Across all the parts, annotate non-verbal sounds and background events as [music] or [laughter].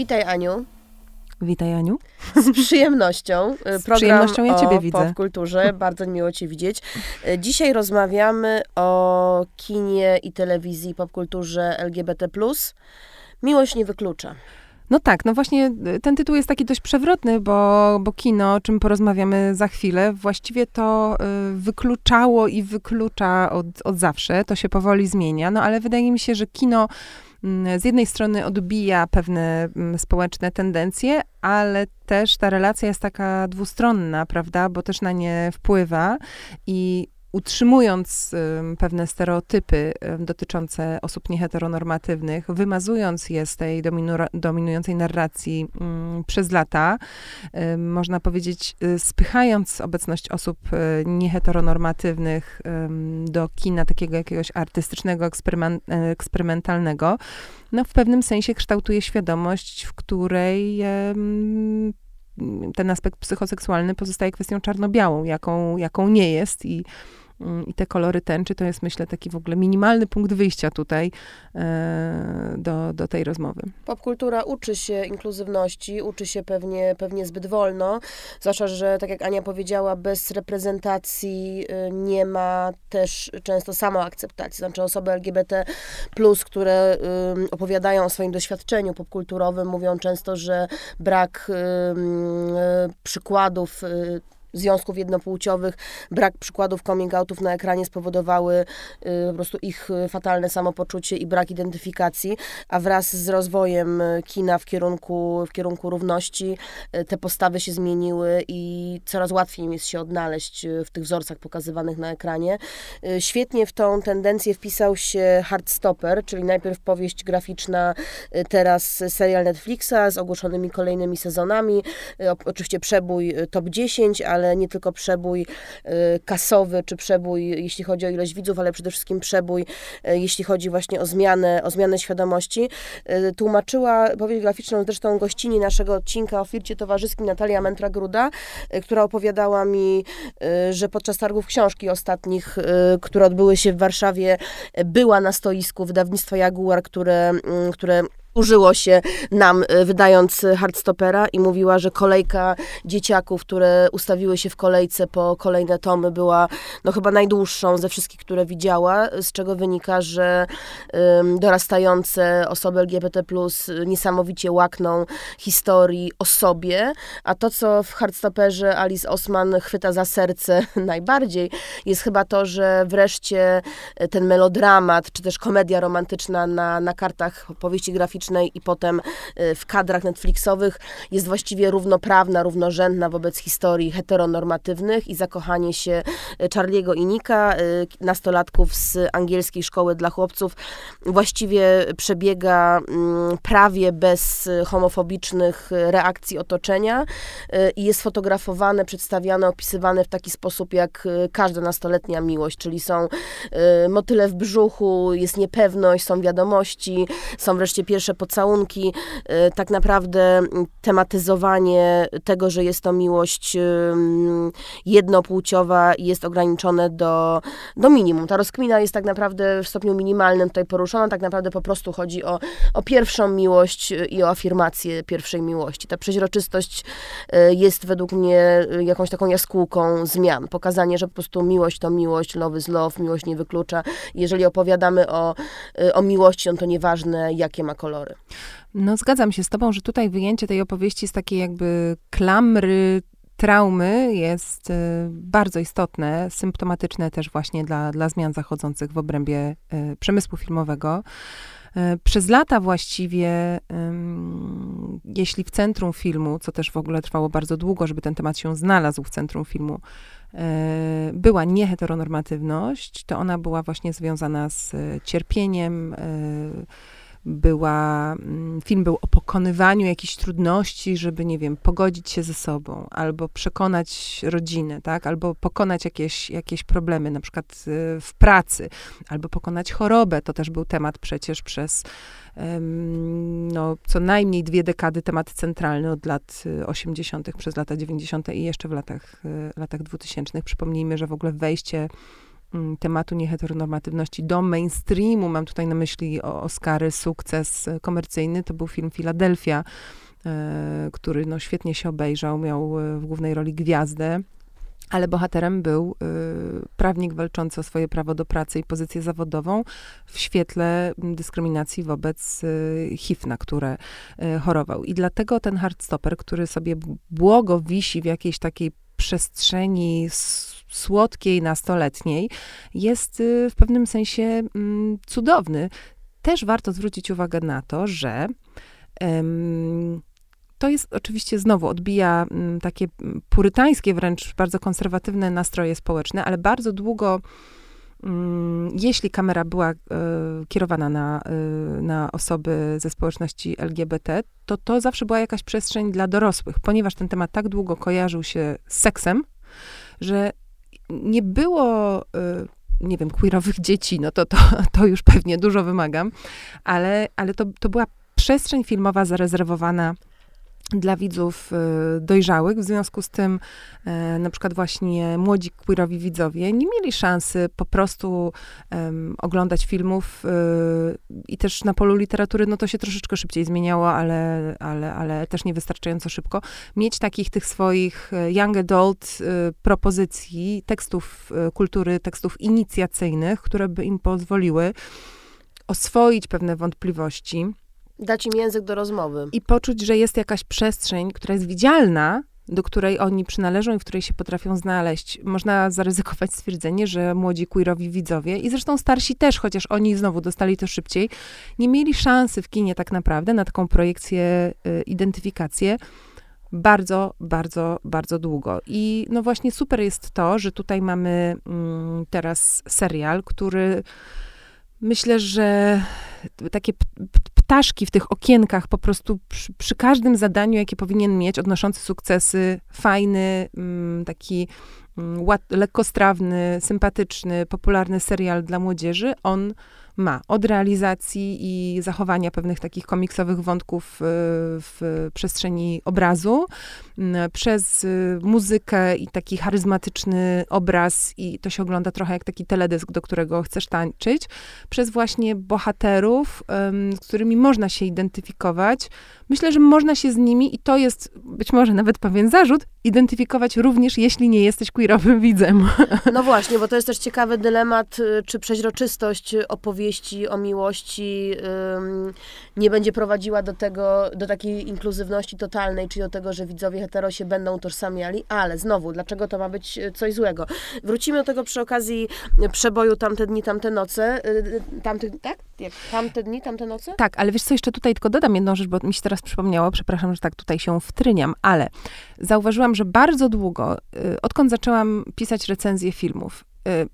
Witaj Aniu. Witaj Aniu. Z przyjemnością. Z Program przyjemnością ja Ciebie o widzę. popkulturze. [laughs] Bardzo miło Cię widzieć. Dzisiaj rozmawiamy o kinie i telewizji, popkulturze LGBT+. Miłość nie wyklucza. No tak, no właśnie y, ten tytuł jest taki dość przewrotny, bo, bo kino, o czym porozmawiamy za chwilę, właściwie to y, wykluczało i wyklucza od, od zawsze. To się powoli zmienia, no ale wydaje mi się, że kino z jednej strony odbija pewne mm, społeczne tendencje, ale też ta relacja jest taka dwustronna, prawda, bo też na nie wpływa i utrzymując pewne stereotypy dotyczące osób nieheteronormatywnych, wymazując je z tej dominu- dominującej narracji przez lata, można powiedzieć, y, spychając obecność osób y, nieheteronormatywnych do kina takiego jakiegoś artystycznego, eksperymentalnego, no w pewnym sensie kształtuje świadomość, w której ten aspekt psychoseksualny pozostaje kwestią czarno-białą, jaką, jaką nie jest i i te kolory tęczy, to jest myślę taki w ogóle minimalny punkt wyjścia tutaj e, do, do tej rozmowy. Popkultura uczy się inkluzywności, uczy się pewnie, pewnie zbyt wolno, zwłaszcza, że tak jak Ania powiedziała, bez reprezentacji y, nie ma też często samoakceptacji. Znaczy osoby LGBT+, które opowiadają o swoim doświadczeniu popkulturowym, mówią często, że brak y, przykładów y, związków jednopłciowych, brak przykładów coming outów na ekranie spowodowały y, po prostu ich y, fatalne samopoczucie i brak identyfikacji, a wraz z rozwojem y, kina w kierunku, w kierunku równości te postawy się zmieniły i coraz łatwiej im jest się odnaleźć w tych wzorcach pokazywanych na ekranie. Świetnie w tą tendencję wpisał się Hardstopper, czyli najpierw powieść graficzna, teraz serial Netflixa z ogłoszonymi kolejnymi sezonami. Oczywiście przebój top 10, ale ale nie tylko przebój y, kasowy, czy przebój, jeśli chodzi o ilość widzów, ale przede wszystkim przebój, y, jeśli chodzi właśnie o zmianę, o zmianę świadomości. Y, tłumaczyła powieść graficzną zresztą gościni naszego odcinka o flircie towarzyskim Natalia Mentra-Gruda, która opowiadała mi, że podczas targów książki ostatnich, które odbyły się w Warszawie, była na stoisku wydawnictwa Jaguar, które, które użyło się nam, e, wydając Hardstopera i mówiła, że kolejka dzieciaków, które ustawiły się w kolejce po kolejne tomy była no chyba najdłuższą ze wszystkich, które widziała, z czego wynika, że dorastające osoby LGBT+, niesamowicie łakną historii o sobie, a to, co w Hardstopperze Alice Osman chwyta za serce [laughs] najbardziej, jest chyba to, że wreszcie ten melodramat, czy też komedia romantyczna na, na kartach powieści graficznej i potem y, w kadrach Netflixowych jest właściwie równoprawna, równorzędna wobec historii heteronormatywnych i zakochanie się y, Charliego i Nika, y, nastolatków z angielskiej szkoły dla chłopców, właściwie przebiega mm, prawie bez homofobicznych reakcji otoczenia i jest fotografowane, przedstawiane, opisywane w taki sposób jak każda nastoletnia miłość, czyli są motyle w brzuchu, jest niepewność, są wiadomości, są wreszcie pierwsze pierwsze pocałunki, y, tak naprawdę tematyzowanie tego, że jest to miłość jednopłciowa jest ograniczone do, do minimum. Ta rozkmina jest tak naprawdę w stopniu minimalnym tutaj poruszona, tak naprawdę po prostu chodzi o, o pierwszą miłość y, i o afirmację pierwszej miłości. Ta przeźroczystość y, jest według mnie jakąś taką jaskółką zmian. Pokazanie, że po prostu miłość to miłość, love is love, miłość nie wyklucza. Jeżeli opowiadamy o, o miłości, no to nieważne, jakie ma kolory kolory. No zgadzam się z tobą, że tutaj wyjęcie tej opowieści z takiej jakby klamry traumy jest y, bardzo istotne, symptomatyczne też właśnie dla, dla zmian zachodzących w obrębie y, przemysłu filmowego. Y, przez lata właściwie, jeśli w centrum filmu, co też w ogóle trwało bardzo długo, żeby ten temat się znalazł w centrum filmu, była nieheteronormatywność, to ona była właśnie związana z cierpieniem, była, mm, film był o pokonywaniu jakichś trudności, żeby, nie wiem, pogodzić się ze sobą, albo przekonać rodzinę, tak, albo pokonać jakieś, jakieś problemy, na przykład y, w pracy, albo pokonać chorobę, to też był temat przecież przez no, co najmniej dwie dekady temat centralny od lat 80. Y, przez lata 90. i jeszcze w latach, y, latach 2000. Przypomnijmy, że w ogóle wejście tematu nieheteronormatywności do mainstreamu, mam tutaj na myśli Oscary, sukces komercyjny, to był film Filadelfia, który no, świetnie się obejrzał, miał w głównej roli gwiazdę ale bohaterem był prawnik walczący o swoje prawo do pracy i pozycję zawodową w świetle dyskryminacji wobec HIV, na które chorował. I dlatego ten hardstopper, który sobie błogo wisi w jakiejś takiej przestrzeni słodkiej, nastoletniej, jest y, w pewnym sensie mm, cudowny. Też warto zwrócić uwagę na to, że to jest oczywiście znowu odbija mm, takie purytańskie, wręcz bardzo konserwatywne nastroje społeczne, ale bardzo długo, mm, jeśli kamera była e, kierowana na, e, na osoby ze społeczności LGBT, to to zawsze była jakaś przestrzeń dla dorosłych, ponieważ ten temat tak długo kojarzył się z seksem, że nie było e, nie wiem, queerowych [laughs] dzieci, no to, to, to już pewnie dużo wymagam, ale, ale to, to była przestrzeń filmowa zarezerwowana dla widzów y, dojrzałych. W związku z tym e, na przykład właśnie młodzi queerowi widzowie nie mieli szansy po prostu um, oglądać filmów y, i też na polu literatury, no to się troszeczkę szybciej zmieniało, ale, ale, ale też niewystarczająco szybko. Mieć takich tych swoich young adult y, propozycji, tekstów kultury, tekstów inicjacyjnych, które by im pozwoliły oswoić pewne wątpliwości, Dać im język do rozmowy. I poczuć, że jest jakaś przestrzeń, która jest widzialna, do której oni przynależą i w której się potrafią znaleźć. Można zaryzykować stwierdzenie, że młodzi queerowi widzowie i zresztą starsi też, chociaż oni znowu dostali to szybciej, nie mieli szansy w kinie tak naprawdę na taką projekcję, y, identyfikację bardzo, bardzo, bardzo długo. I no właśnie super jest to, że tutaj mamy mm, teraz serial, który myślę, że takie ptaszki w tych okienkach po prostu przy, przy, każdym zadaniu, jakie powinien mieć, odnoszący sukcesy, fajny, mm, taki mm, łat, lekkostrawny, sympatyczny, popularny serial dla młodzieży, on ma. Od realizacji i zachowania pewnych takich komiksowych wątków y, w przestrzeni obrazu, przez y, muzykę i taki charyzmatyczny obraz, i to się ogląda trochę jak taki teledysk, do którego chcesz tańczyć, przez właśnie bohaterów, z którymi można się identyfikować. Myślę, że można się z nimi, i to jest być może nawet pewien zarzut, identyfikować również, jeśli nie jesteś queerowym [laughs] widzem. No właśnie, bo to jest też ciekawy dylemat, y, czy przeźroczystość opowieści o miłości nie będzie prowadziła do tego, do takiej inkluzywności totalnej, czyli do tego, że widzowie hetero się będą utożsamiali, ale znowu, dlaczego to ma być y, coś złego? Wrócimy do tego przy okazji przeboju Tamte dni, tamte noce. Y, tamte, tak? Tamte dni, tamte noce? Tak, ale wiesz co, jeszcze tutaj tylko dodam jedną rzecz, bo mi się teraz przypomniało, przepraszam, że tak tutaj się wtryniam, ale zauważyłam, że bardzo długo, odkąd zaczęłam pisać recenzje filmów,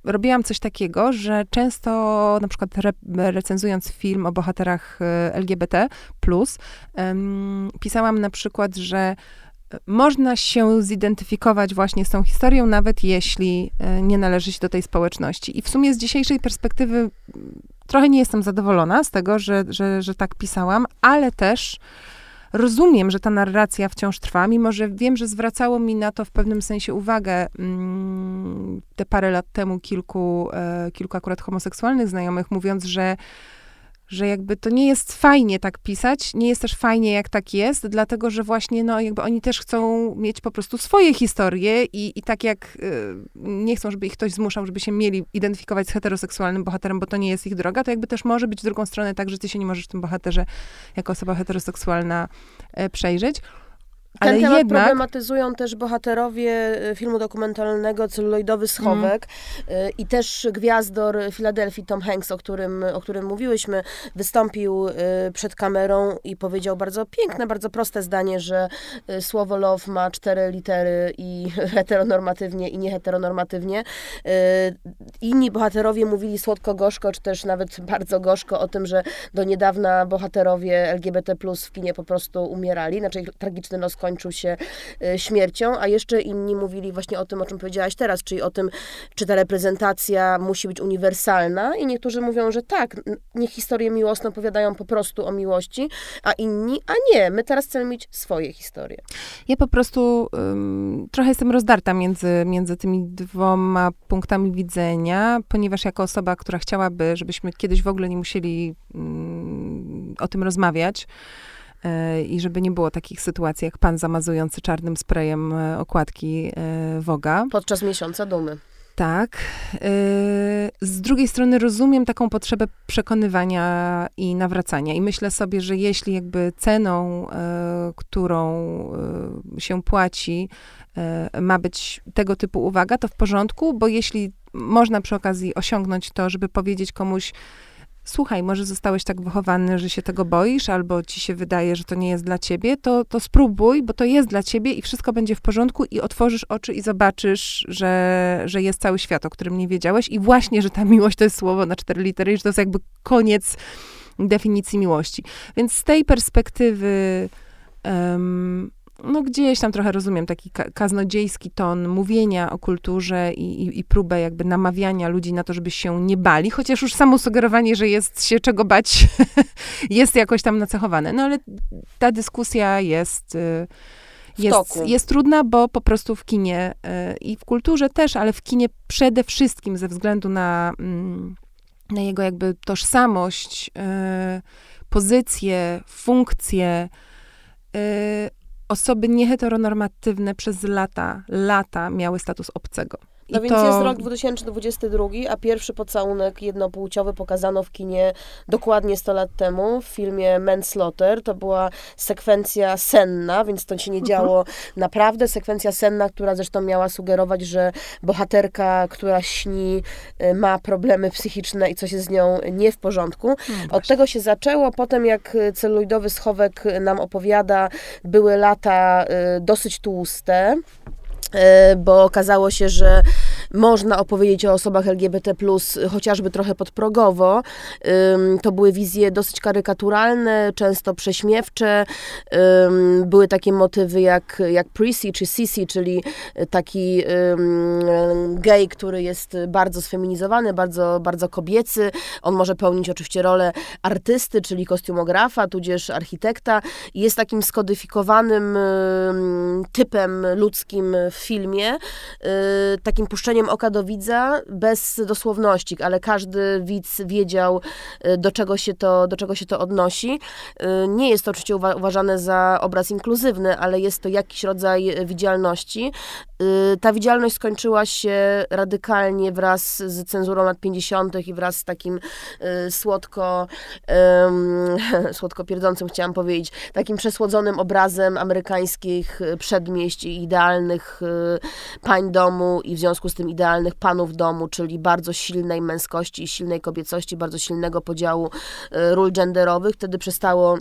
robiłam coś takiego, że często na przykład re, recenzując film o bohaterach LGBT+, pisałam na przykład, że można się zidentyfikować właśnie z tą historią, nawet jeśli nie należy się do tej społeczności. I w sumie z dzisiejszej perspektywy trochę nie jestem zadowolona z tego, że, że, że tak pisałam, ale też rozumiem, że ta narracja wciąż trwa, mimo że wiem, że zwracało mi na to w pewnym sensie uwagę mm, te parę lat temu kilku, e, kilku akurat homoseksualnych znajomych, mówiąc, że że jakby to nie jest fajnie tak pisać, nie jest też fajnie, jak tak jest, dlatego, że właśnie, no, jakby oni też chcą mieć po prostu swoje historie i, i tak jak y, nie chcą, żeby ich ktoś zmuszał, żeby się mieli identyfikować z heteroseksualnym bohaterem, bo to nie jest ich droga, to jakby też może być w drugą stronę tak, że ty się nie możesz w tym bohaterze jako osoba heteroseksualna y, przejrzeć. Ten Ale temat jednak... problematyzują też bohaterowie y, filmu dokumentalnego Celuloidowy Schowek mm. i też gwiazdor Filadelfii Tom Hanks, o którym, o którym mówiłyśmy, wystąpił y, przed kamerą i powiedział bardzo piękne, bardzo proste zdanie, że słowo love ma cztery litery i [laughs] heteronormatywnie i nieheteronormatywnie. Inni bohaterowie mówili słodko-gorzko, czy też nawet [laughs] bardzo gorzko o tym, że do niedawna bohaterowie LGBT+, w kinie po prostu umierali, znaczy tragiczny los skończył się y, śmiercią, a jeszcze inni mówili właśnie o tym, o czym powiedziałaś teraz, czyli o tym, czy ta reprezentacja musi być uniwersalna i niektórzy mówią, że tak, niech historie miłosne opowiadają po prostu o miłości, a inni, a nie, my teraz chcemy mieć swoje historie. Ja po prostu um, trochę jestem rozdarta między, między tymi dwoma punktami widzenia, ponieważ jako osoba, która chciałaby, żebyśmy kiedyś w ogóle nie musieli um, o tym rozmawiać, e, i żeby nie było takich sytuacji jak pan zamazujący czarnym sprayem e, okładki e, Woga. Podczas miesiąca dumy. Tak. Z drugiej strony rozumiem taką potrzebę przekonywania i nawracania. I myślę sobie, że jeśli jakby ceną, którą się płaci, ma być tego typu uwaga, to w porządku, bo jeśli można przy okazji osiągnąć to, żeby powiedzieć komuś, słuchaj, może zostałeś tak wychowany, że się tego boisz, albo ci się wydaje, że to nie jest dla ciebie, to, to spróbuj, bo to jest dla ciebie i wszystko będzie w porządku i otworzysz oczy i zobaczysz, że, że jest cały świat, o którym nie wiedziałeś i właśnie, że ta miłość to jest słowo na cztery litery i że to jest jakby koniec definicji miłości. Więc z tej perspektywy um, no gdzieś tam trochę rozumiem taki kaznodziejski ton mówienia o kulturze i, i, i, próbę jakby namawiania ludzi na to, żeby się nie bali, chociaż już samo sugerowanie, że jest się czego bać, [laughs] jest jakoś tam nacechowane. No ale ta dyskusja jest... Y, jest, jest trudna, bo po prostu w kinie y, i w kulturze też, ale w kinie przede wszystkim ze względu na, mm, na jego jakby tożsamość, y, pozycję, funkcję, osoby nieheteronormatywne przez lata, lata miały status obcego. No I więc to... jest rok 2022, a pierwszy pocałunek jednopłciowy pokazano w kinie dokładnie 100 lat temu w filmie Manslaughter. To była sekwencja senna, więc to się nie mhm. działo naprawdę. Sekwencja senna, która zresztą miała sugerować, że bohaterka, która śni, y, ma problemy psychiczne i coś jest z nią nie w porządku. No Od tego się zaczęło. Potem, jak celuloidowy schowek nam opowiada, były lata y, dosyć tłuste. Bo okazało się, że można opowiedzieć o osobach LGBT, chociażby trochę podprogowo. To były wizje dosyć karykaturalne, często prześmiewcze. Były takie motywy jak, jak Prissy czy Sissy, czyli taki gej, który jest bardzo sfeminizowany, bardzo, bardzo kobiecy. On może pełnić oczywiście rolę artysty, czyli kostiumografa, tudzież architekta. Jest takim skodyfikowanym typem ludzkim w filmie, takim puszczeniem oka do widza, bez dosłowności, ale każdy widz wiedział, y, do czego się to, do czego się to odnosi. Y, nie jest to oczywiście uważane za obraz inkluzywny, ale jest to jakiś rodzaj widzialności. Ta widzialność skończyła się radykalnie wraz z cenzurą lat 50. i wraz z takim słodko, [laughs] słodko pierdzącym, chciałam powiedzieć, takim przesłodzonym obrazem amerykańskich przedmieść i idealnych pań domu i w związku z tym idealnych panów domu, czyli bardzo silnej męskości i silnej kobiecości, bardzo silnego podziału e, ról genderowych. Wtedy przestało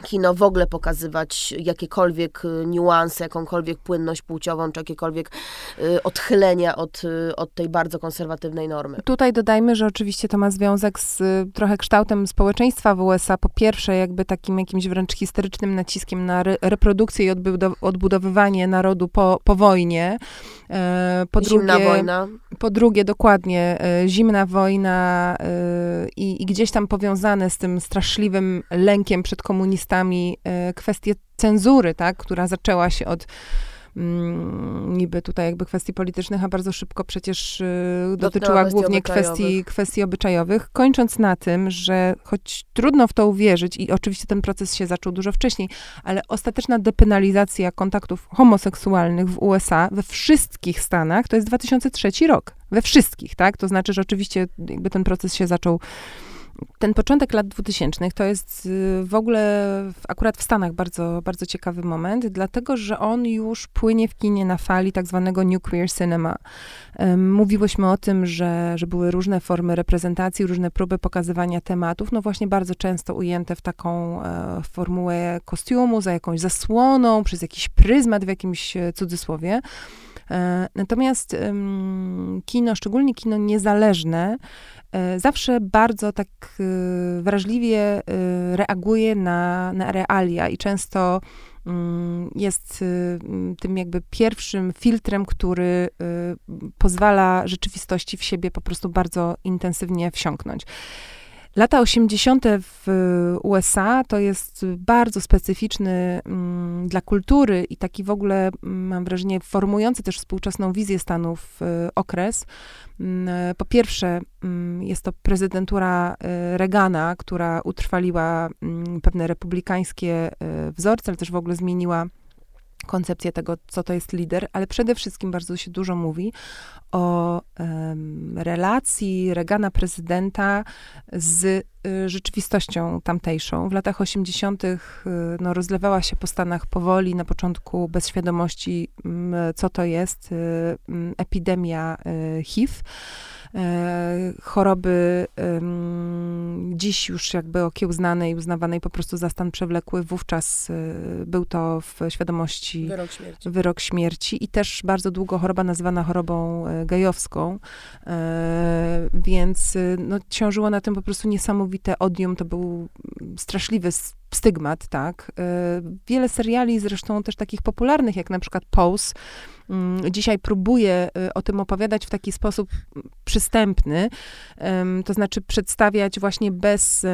kino w ogóle pokazywać jakiekolwiek y, niuanse, jakąkolwiek płynność płciową, czy jakiekolwiek y, odchylenia od, y, od tej bardzo konserwatywnej normy. Tutaj dodajmy, że oczywiście to ma związek z trochę kształtem społeczeństwa w USA. Po pierwsze, jakby takim jakimś wręcz historycznym naciskiem na re reprodukcję i odbudowywanie narodu po, po wojnie. E, po zimna drugie, wojna. Po drugie, dokładnie, e, zimna wojna e, i, i gdzieś tam powiązane z tym straszliwym lękiem przed komunistami konfliktami e, kwestię cenzury, tak, która zaczęła się od mm, niby tutaj jakby kwestii politycznych, a bardzo szybko przecież y, dotyczyła głównie kwestii, kwestii obyczajowych, kończąc na tym, że choć trudno w to uwierzyć i oczywiście ten proces się zaczął dużo wcześniej, ale ostateczna depenalizacja kontaktów homoseksualnych w USA we wszystkich Stanach to jest 2003 rok. We wszystkich, tak? To znaczy, że oczywiście jakby ten proces się zaczął ten początek lat 2000 to jest y, w ogóle akurat w Stanach bardzo, bardzo ciekawy moment, dlatego że on już płynie w kinie na fali tak zwanego nuclear cinema. Mówiłyśmy o tym, że, że były różne formy reprezentacji, różne próby pokazywania tematów, no właśnie bardzo często ujęte w taką e, formułę kostiumu, za jakąś zasłoną, przez jakiś pryzmat w jakimś e, cudzysłowie. E, natomiast kino, szczególnie kino niezależne, E, zawsze bardzo tak e, wrażliwie reaguje na, na realia i często mm, jest tym jakby pierwszym filtrem, który pozwala rzeczywistości w siebie po prostu bardzo intensywnie wsiąknąć. Lata 80. w USA to jest bardzo specyficzny mm, dla kultury i taki w ogóle, mm, mam wrażenie, formujący też współczesną wizję Stanów y, okres. Mm, po pierwsze, jest to prezydentura y, Reagana, która utrwaliła pewne republikańskie y, wzorce, ale też w ogóle zmieniła koncepcję tego, co to jest lider, ale przede wszystkim bardzo się dużo mówi o um, relacji Reagana prezydenta z y, rzeczywistością tamtejszą. W latach 80. Y, no, rozlewała się po Stanach powoli, na początku bez świadomości, y, co to jest y, epidemia y, HIV. E, choroby dziś już jakby okiełznanej, uznawanej po prostu za stan przewlekły. Wówczas e, był to w świadomości wyrok śmierci. Wyrok śmierci i też bardzo długo choroba nazywana chorobą e, gejowską, więc no, ciążyło na tym po prostu niesamowite odium. To był straszliwy stygmat, tak. Wiele seriali, zresztą też takich popularnych, jak na przykład Pose, dzisiaj próbuję y, o tym opowiadać w taki sposób przystępny, to znaczy przedstawiać właśnie bez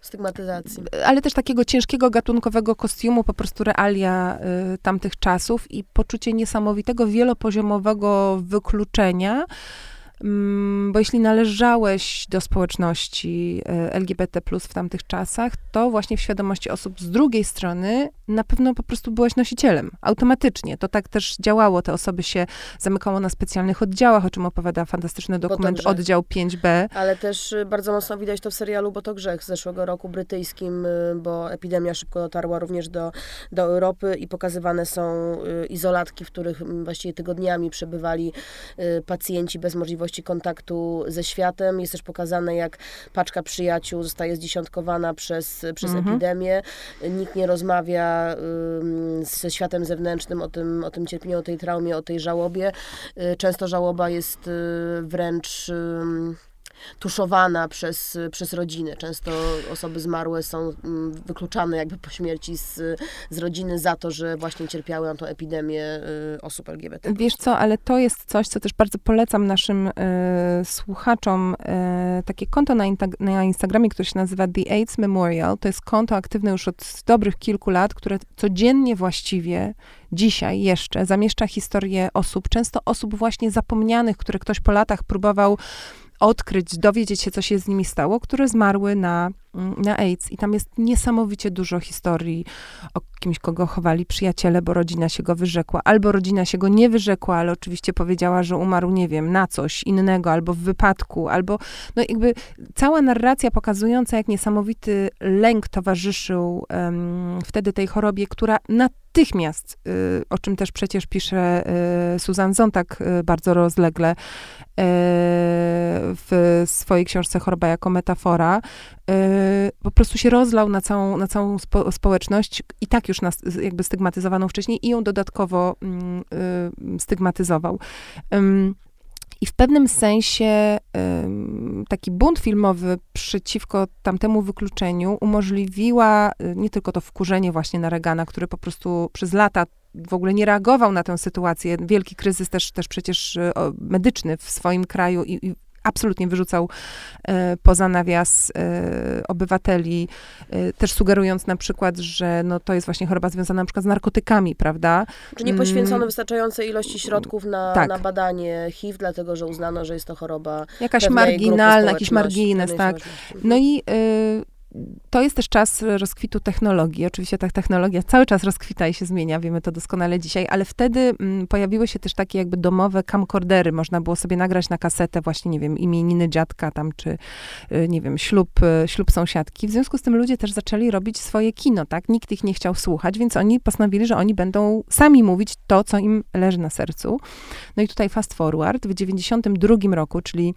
stygmatyzacji. Ale też takiego ciężkiego gatunkowego kostiumu, po prostu realia y, tamtych czasów i poczucie niesamowitego wielopoziomowego wykluczenia Mm, bo jeśli należałeś do społeczności e, LGBT w tamtych czasach, to właśnie w świadomości osób z drugiej strony na pewno po prostu byłeś nosicielem, automatycznie. To tak też działało, te osoby się zamykało na specjalnych oddziałach, o czym opowiada fantastyczny dokument Oddział 5B. Ale też y, bardzo mocno widać to w serialu Bo to grzech z zeszłego roku brytyjskim, y, bo epidemia szybko dotarła również do, do Europy i pokazywane są y, izolatki, w których mm, właściwie tygodniami przebywali pacjenci bez możliwości możliwości kontaktu ze światem. Jest też pokazane, jak paczka przyjaciół zostaje zdziesiątkowana przez, przez mhm. epidemię. Nikt nie rozmawia y, ze światem zewnętrznym o tym, o tym cierpieniu, o tej traumie, o tej żałobie. Y, często żałoba jest y, wręcz tuszowana przez, przez rodziny. Często osoby zmarłe są mm, wykluczane jakby po śmierci z, z rodziny za to, że właśnie cierpiały na tą epidemię y, osób LGBT. Wiesz co, ale to jest coś, co też bardzo polecam naszym y, słuchaczom. Y, takie konto na, na Instagramie, które się nazywa The AIDS Memorial. To jest konto aktywne już od dobrych kilku lat, które codziennie właściwie dzisiaj jeszcze zamieszcza historię osób, często osób właśnie zapomnianych, które ktoś po latach próbował odkryć, dowiedzieć się, co się z nimi stało, które zmarły na, mm, na AIDS. I tam jest niesamowicie dużo historii o kimś, kogo chowali przyjaciele, bo rodzina się go wyrzekła, albo rodzina się go nie wyrzekła, ale oczywiście powiedziała, że umarł, nie wiem, na coś innego, albo w wypadku, albo, no jakby cała narracja pokazująca, jak niesamowity lęk towarzyszył um, wtedy tej chorobie, która natychmiast, y, o czym też przecież pisze y, Susan Zontag y, bardzo rozlegle w swojej książce Choroba jako metafora, po prostu się rozlał na całą, na całą spo, społeczność i tak już nas jakby stygmatyzowaną wcześniej i ją dodatkowo mm, stygmatyzował. I w pewnym sensie taki bunt filmowy przeciwko tamtemu wykluczeniu umożliwiła y, nie tylko to wkurzenie właśnie na Regana, który po prostu przez lata w ogóle nie reagował na tę sytuację. Wielki kryzys też, też przecież y, medyczny w swoim kraju i, i absolutnie wyrzucał e, poza nawias e, obywateli, e, też sugerując na przykład, że no, to jest właśnie choroba związana na przykład z narkotykami, prawda? Czy nie poświęcono mm. wystarczającej ilości środków na, tak. na badanie HIV, dlatego że uznano, że jest to choroba Jakaś marginalna, jakiś margines, tak. No i y, to jest też czas rozkwitu technologii. Oczywiście ta technologia cały czas rozkwita i się zmienia, wiemy to doskonale dzisiaj, ale wtedy mm, pojawiły się też takie jakby domowe camcordery. Można było sobie nagrać na kasetę właśnie, nie wiem, imieniny dziadka tam, czy y, nie wiem, ślub, y, ślub sąsiadki. W związku z tym ludzie też zaczęli robić swoje kino, tak? Nikt ich nie chciał słuchać, więc oni postanowili, że oni będą sami mówić to, co im leży na sercu. No i tutaj fast forward, w 92 roku, czyli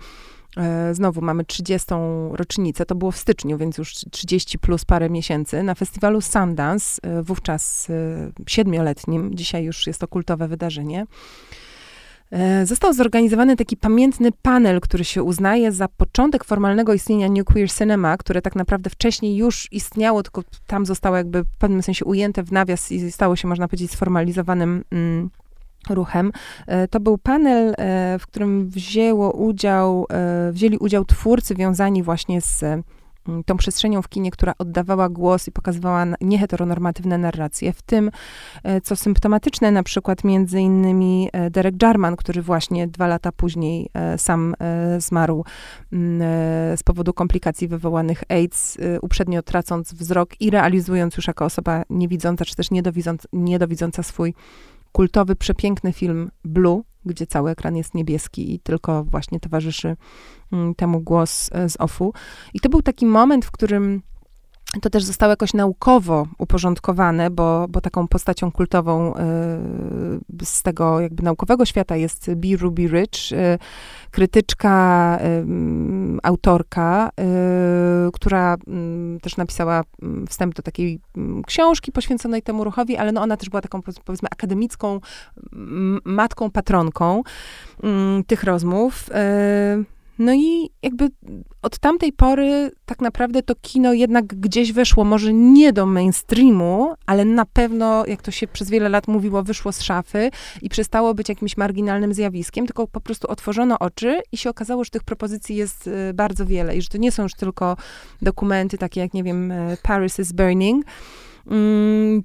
znowu mamy 30. rocznicę, to było w styczniu, więc już 30 plus parę miesięcy, na festiwalu Sundance, e, wówczas e, siedmioletnim, dzisiaj już jest to kultowe wydarzenie. E, został zorganizowany taki pamiętny panel, który się uznaje za początek formalnego istnienia New Queer Cinema, które tak naprawdę wcześniej już istniało, tylko tam zostało jakby w pewnym sensie ujęte w nawias i stało się, można powiedzieć, sformalizowanym mm, ruchem. E, to był panel, e, w którym wzięło udział, wzięli udział twórcy wiązani właśnie z Mm, tą przestrzenią w kinie, która oddawała głos i pokazywała nieheteronormatywne narracje, w tym, e, co symptomatyczne, na przykład między innymi e, Derek Jarman, który właśnie dwa lata później e, sam zmarł mm, z powodu komplikacji wywołanych AIDS, uprzednio tracąc wzrok i realizując już jako osoba niewidząca, czy też niedowidząca, niedowidząca swój kultowy, przepiękny film Blue, gdzie cały ekran jest niebieski i tylko właśnie towarzyszy mm, temu głos e, z OFU. I to był taki moment, w którym to też zostało jakoś naukowo uporządkowane, bo, bo taką postacią kultową y, z tego jakby naukowego świata jest B. Ruby Rich, y, krytyczka, y, autorka, która mm, też napisała mm, wstęp do takiej książki poświęconej temu ruchowi, ale no ona też była taką powiedzmy akademicką matką, patronką tych rozmów. No i jakby od tamtej pory tak naprawdę to kino jednak gdzieś weszło, może nie do mainstreamu, ale na pewno, jak to się przez wiele lat mówiło, wyszło z szafy i przestało być jakimś marginalnym zjawiskiem, tylko po prostu otworzono oczy i się okazało, że tych propozycji jest y, bardzo wiele i że to nie są już tylko dokumenty takie jak, nie wiem, y, Paris is Burning,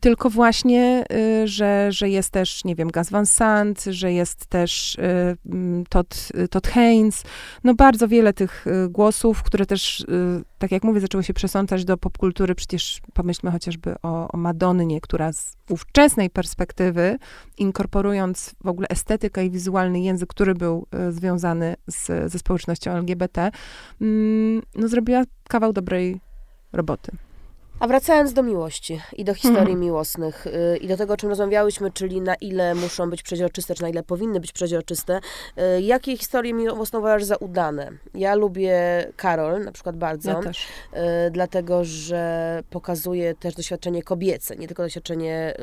tylko właśnie, y, że, że jest też, nie wiem, Gaz Van Sant, że jest też y, mm, Todd, Todd Haynes. No bardzo wiele tych y, głosów, które też, tak jak mówię, zaczęły się przesądzać do popkultury. Przecież pomyślmy chociażby o, o Madonnie, która z ówczesnej perspektywy, inkorporując w ogóle estetykę i wizualny język, który był związany z, ze społecznością LGBT, mm, no zrobiła kawał dobrej roboty. A wracając do miłości i do historii hmm. miłosnych yy, i do tego, o czym rozmawiałyśmy, czyli na ile muszą być przeźroczyste, czy na ile powinny być przeźroczyste, yy, jakie historie miłosne uważasz za udane? Ja lubię Karol na przykład bardzo, ja. Yy, dlatego, że pokazuje też doświadczenie kobiece, nie tylko doświadczenie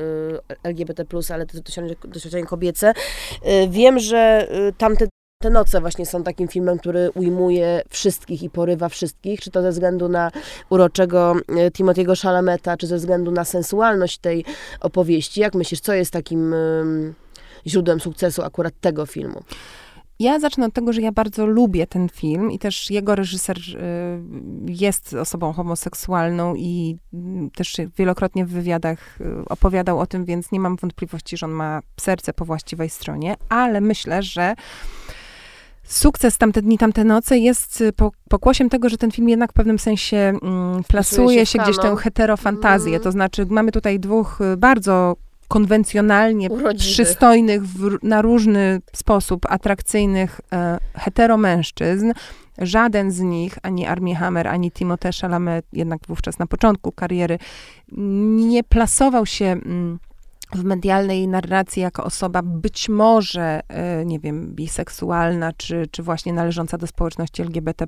y, LGBT+, ale też doświadczenie, doświadczenie kobiece. Y, wiem, że y, tamte te noce właśnie są takim filmem, który ujmuje wszystkich i porywa wszystkich, czy to ze względu na uroczego e, Timothy'ego Chalameta, czy ze względu na sensualność tej opowieści. Jak myślisz, co jest takim źródłem sukcesu akurat tego filmu? Ja zacznę od tego, że ja bardzo lubię ten film i też jego reżyser y, jest osobą homoseksualną i mm, też wielokrotnie w wywiadach y, opowiadał o tym, więc nie mam wątpliwości, że on ma serce po właściwej stronie, ale myślę, że Sukces tamte dni, tamte noce jest y, pokłosiem tego, że ten film jednak w pewnym sensie mm, plasuje się, gdzieś tę heterofantazję. Mm. To znaczy, mamy tutaj dwóch y, bardzo konwencjonalnie przystojnych, w, na różny sposób atrakcyjnych e, heteromężczyzn. Żaden z nich, ani Armie Hammer, ani Timothée Chalamet, jednak wówczas na początku kariery, nie plasował się... Mm, w medialnej narracji jako osoba być może, e, nie wiem, biseksualna, czy, czy właśnie należąca do społeczności LGBT+,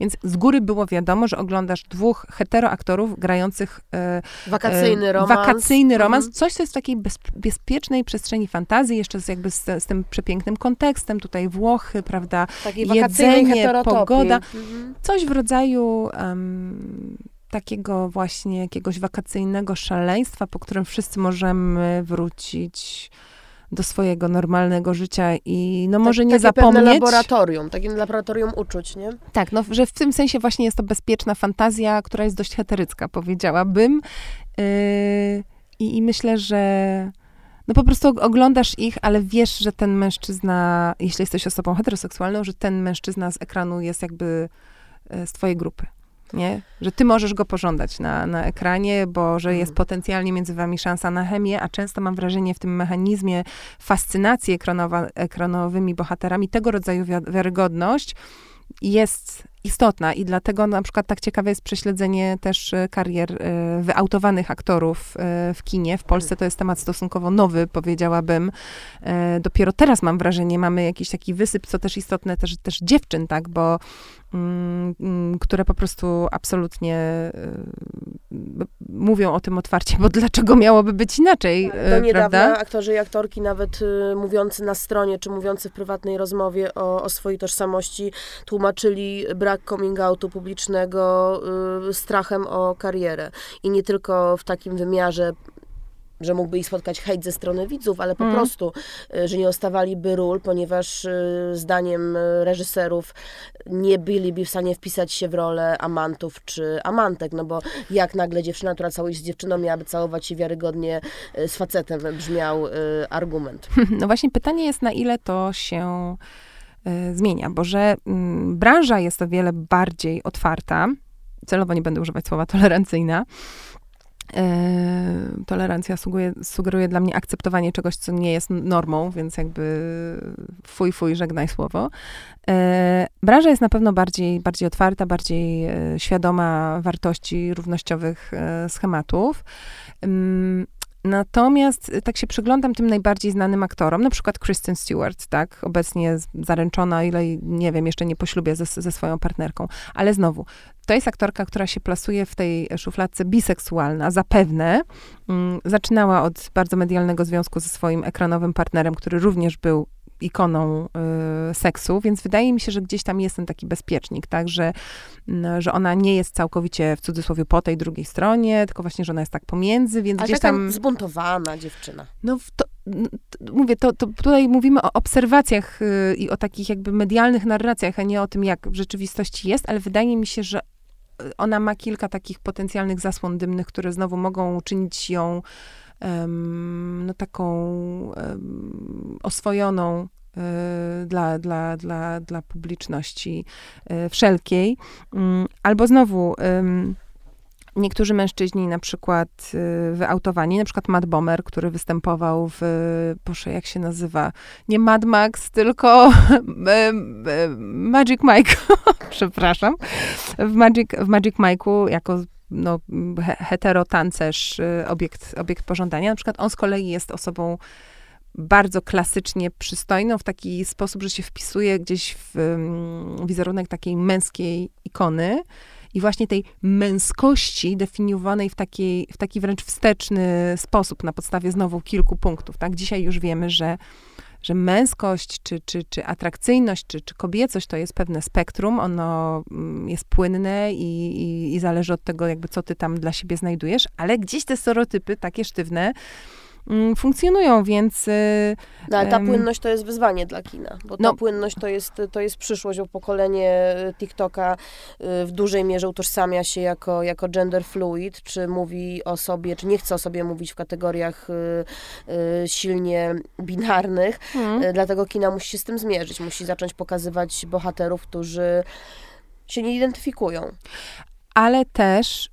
więc z góry było wiadomo, że oglądasz dwóch heteroaktorów grających e, wakacyjny romans, wakacyjny romans. Mhm. coś, co jest w takiej bez, bezpiecznej przestrzeni fantazji, jeszcze z, jakby z, z, tym przepięknym kontekstem, tutaj Włochy, prawda, jedzenie, pogoda, mhm. coś w rodzaju um, takiego właśnie jakiegoś wakacyjnego szaleństwa, po którym wszyscy możemy wrócić do swojego normalnego życia i no tak, może nie takie zapomnieć. Takie laboratorium, takie laboratorium uczuć, nie? Tak, no, że w tym sensie właśnie jest to bezpieczna fantazja, która jest dość heterycka, powiedziałabym. Yy, i, I myślę, że no po prostu oglądasz ich, ale wiesz, że ten mężczyzna, jeśli jesteś osobą heteroseksualną, że ten mężczyzna z ekranu jest jakby e, z twojej grupy nie? Że ty możesz go pożądać na, na ekranie, bo że jest mhm. potencjalnie między wami szansa na chemię, a często mam wrażenie w tym mechanizmie fascynacji ekranowa, ekranowymi bohaterami tego rodzaju wiarygodność jest istotna i dlatego na przykład tak ciekawe jest prześledzenie też karier wyautowanych aktorów w kinie. W Polsce to jest temat stosunkowo nowy, powiedziałabym. Dopiero teraz mam wrażenie, mamy jakiś taki wysyp, co też istotne, też, też dziewczyn, tak, bo Mm, mm, które po prostu absolutnie mówią o tym otwarcie, bo dlaczego miałoby być inaczej, tak, Do niedawna prawda? aktorzy i aktorki nawet mówiący na stronie, czy mówiący w prywatnej rozmowie o, o swojej tożsamości, tłumaczyli brak coming outu publicznego y, strachem o karierę. I nie tylko w takim wymiarze że mógłby ich spotkać hejt ze strony widzów, ale po mm. prostu, y, że nie ostawaliby ról, ponieważ y, zdaniem reżyserów nie byliby w stanie wpisać się w rolę amantów czy amantek, no bo jak nagle dziewczyna, która całuje się z dziewczyną, miałaby całować się wiarygodnie z facetem, brzmiał argument. [laughs] No właśnie pytanie jest, na ile to się zmienia, bo że mm, branża jest o wiele bardziej otwarta, celowo nie będę używać słowa tolerancyjna, E, tolerancja sugeruje, sugeruje dla mnie akceptowanie czegoś, co nie jest normą, więc jakby fuj, fuj, żegnaj słowo. E, branża jest na pewno bardziej, bardziej otwarta, bardziej e, świadoma wartości równościowych schematów. Natomiast y, tak się przyglądam tym najbardziej znanym aktorom, na przykład Kristen Stewart, tak, obecnie zaręczona, ile, nie wiem, jeszcze nie po ślubie ze, ze swoją partnerką. Ale znowu, to jest aktorka, która się plasuje w tej szufladce biseksualna, zapewne. Mm, zaczynała od bardzo medialnego związku ze swoim ekranowym partnerem, który również był ikoną y, seksu, więc wydaje mi się, że gdzieś tam jest ten taki bezpiecznik, tak, że, y, że ona nie jest całkowicie w cudzysłowie po tej drugiej stronie, tylko właśnie, że ona jest tak pomiędzy, więc Ale gdzieś tam... zbuntowana dziewczyna. No, to, mówię, to, to tutaj mówimy o obserwacjach y, i o takich jakby medialnych narracjach, a nie o tym, jak w rzeczywistości jest, ale wydaje mi się, że y, ona ma kilka takich potencjalnych zasłon dymnych, które znowu mogą czynić ją no, taką oswojoną y, dla, dla, dla, dla publiczności y, wszelkiej. Mm, albo znowu niektórzy mężczyźni na przykład y, wyautowani, na przykład Matt Bomer, który występował w, proszę, jak się nazywa, nie Mad Max, tylko [laughs] Magic Mike, [laughs] przepraszam, w Magic, w Magic Mike'u jako no, heterotancerz, y, obiekt, obiekt pożądania. Na przykład on z kolei jest osobą bardzo klasycznie przystojną, w taki sposób, że się wpisuje gdzieś w um, wizerunek takiej męskiej ikony i właśnie tej męskości definiowanej w, takiej, w taki wręcz wsteczny sposób, na podstawie znowu kilku punktów. Tak? Dzisiaj już wiemy, że że męskość, czy, czy, czy atrakcyjność, czy, czy kobiecość to jest pewne spektrum, ono mm, jest płynne i, i, i zależy od tego, jakby co ty tam dla siebie znajdujesz, ale gdzieś te stereotypy takie sztywne, funkcjonują, więc... Y, no, ale ta płynność to jest wyzwanie dla kina, bo ta no, płynność to jest, to jest przyszłość, bo pokolenie y, TikToka y, w dużej mierze utożsamia się jako, jako gender fluid, czy mówi o sobie, czy nie chce o sobie mówić w kategoriach silnie binarnych, hmm. dlatego kina musi się z tym zmierzyć, musi zacząć pokazywać bohaterów, którzy się nie identyfikują ale też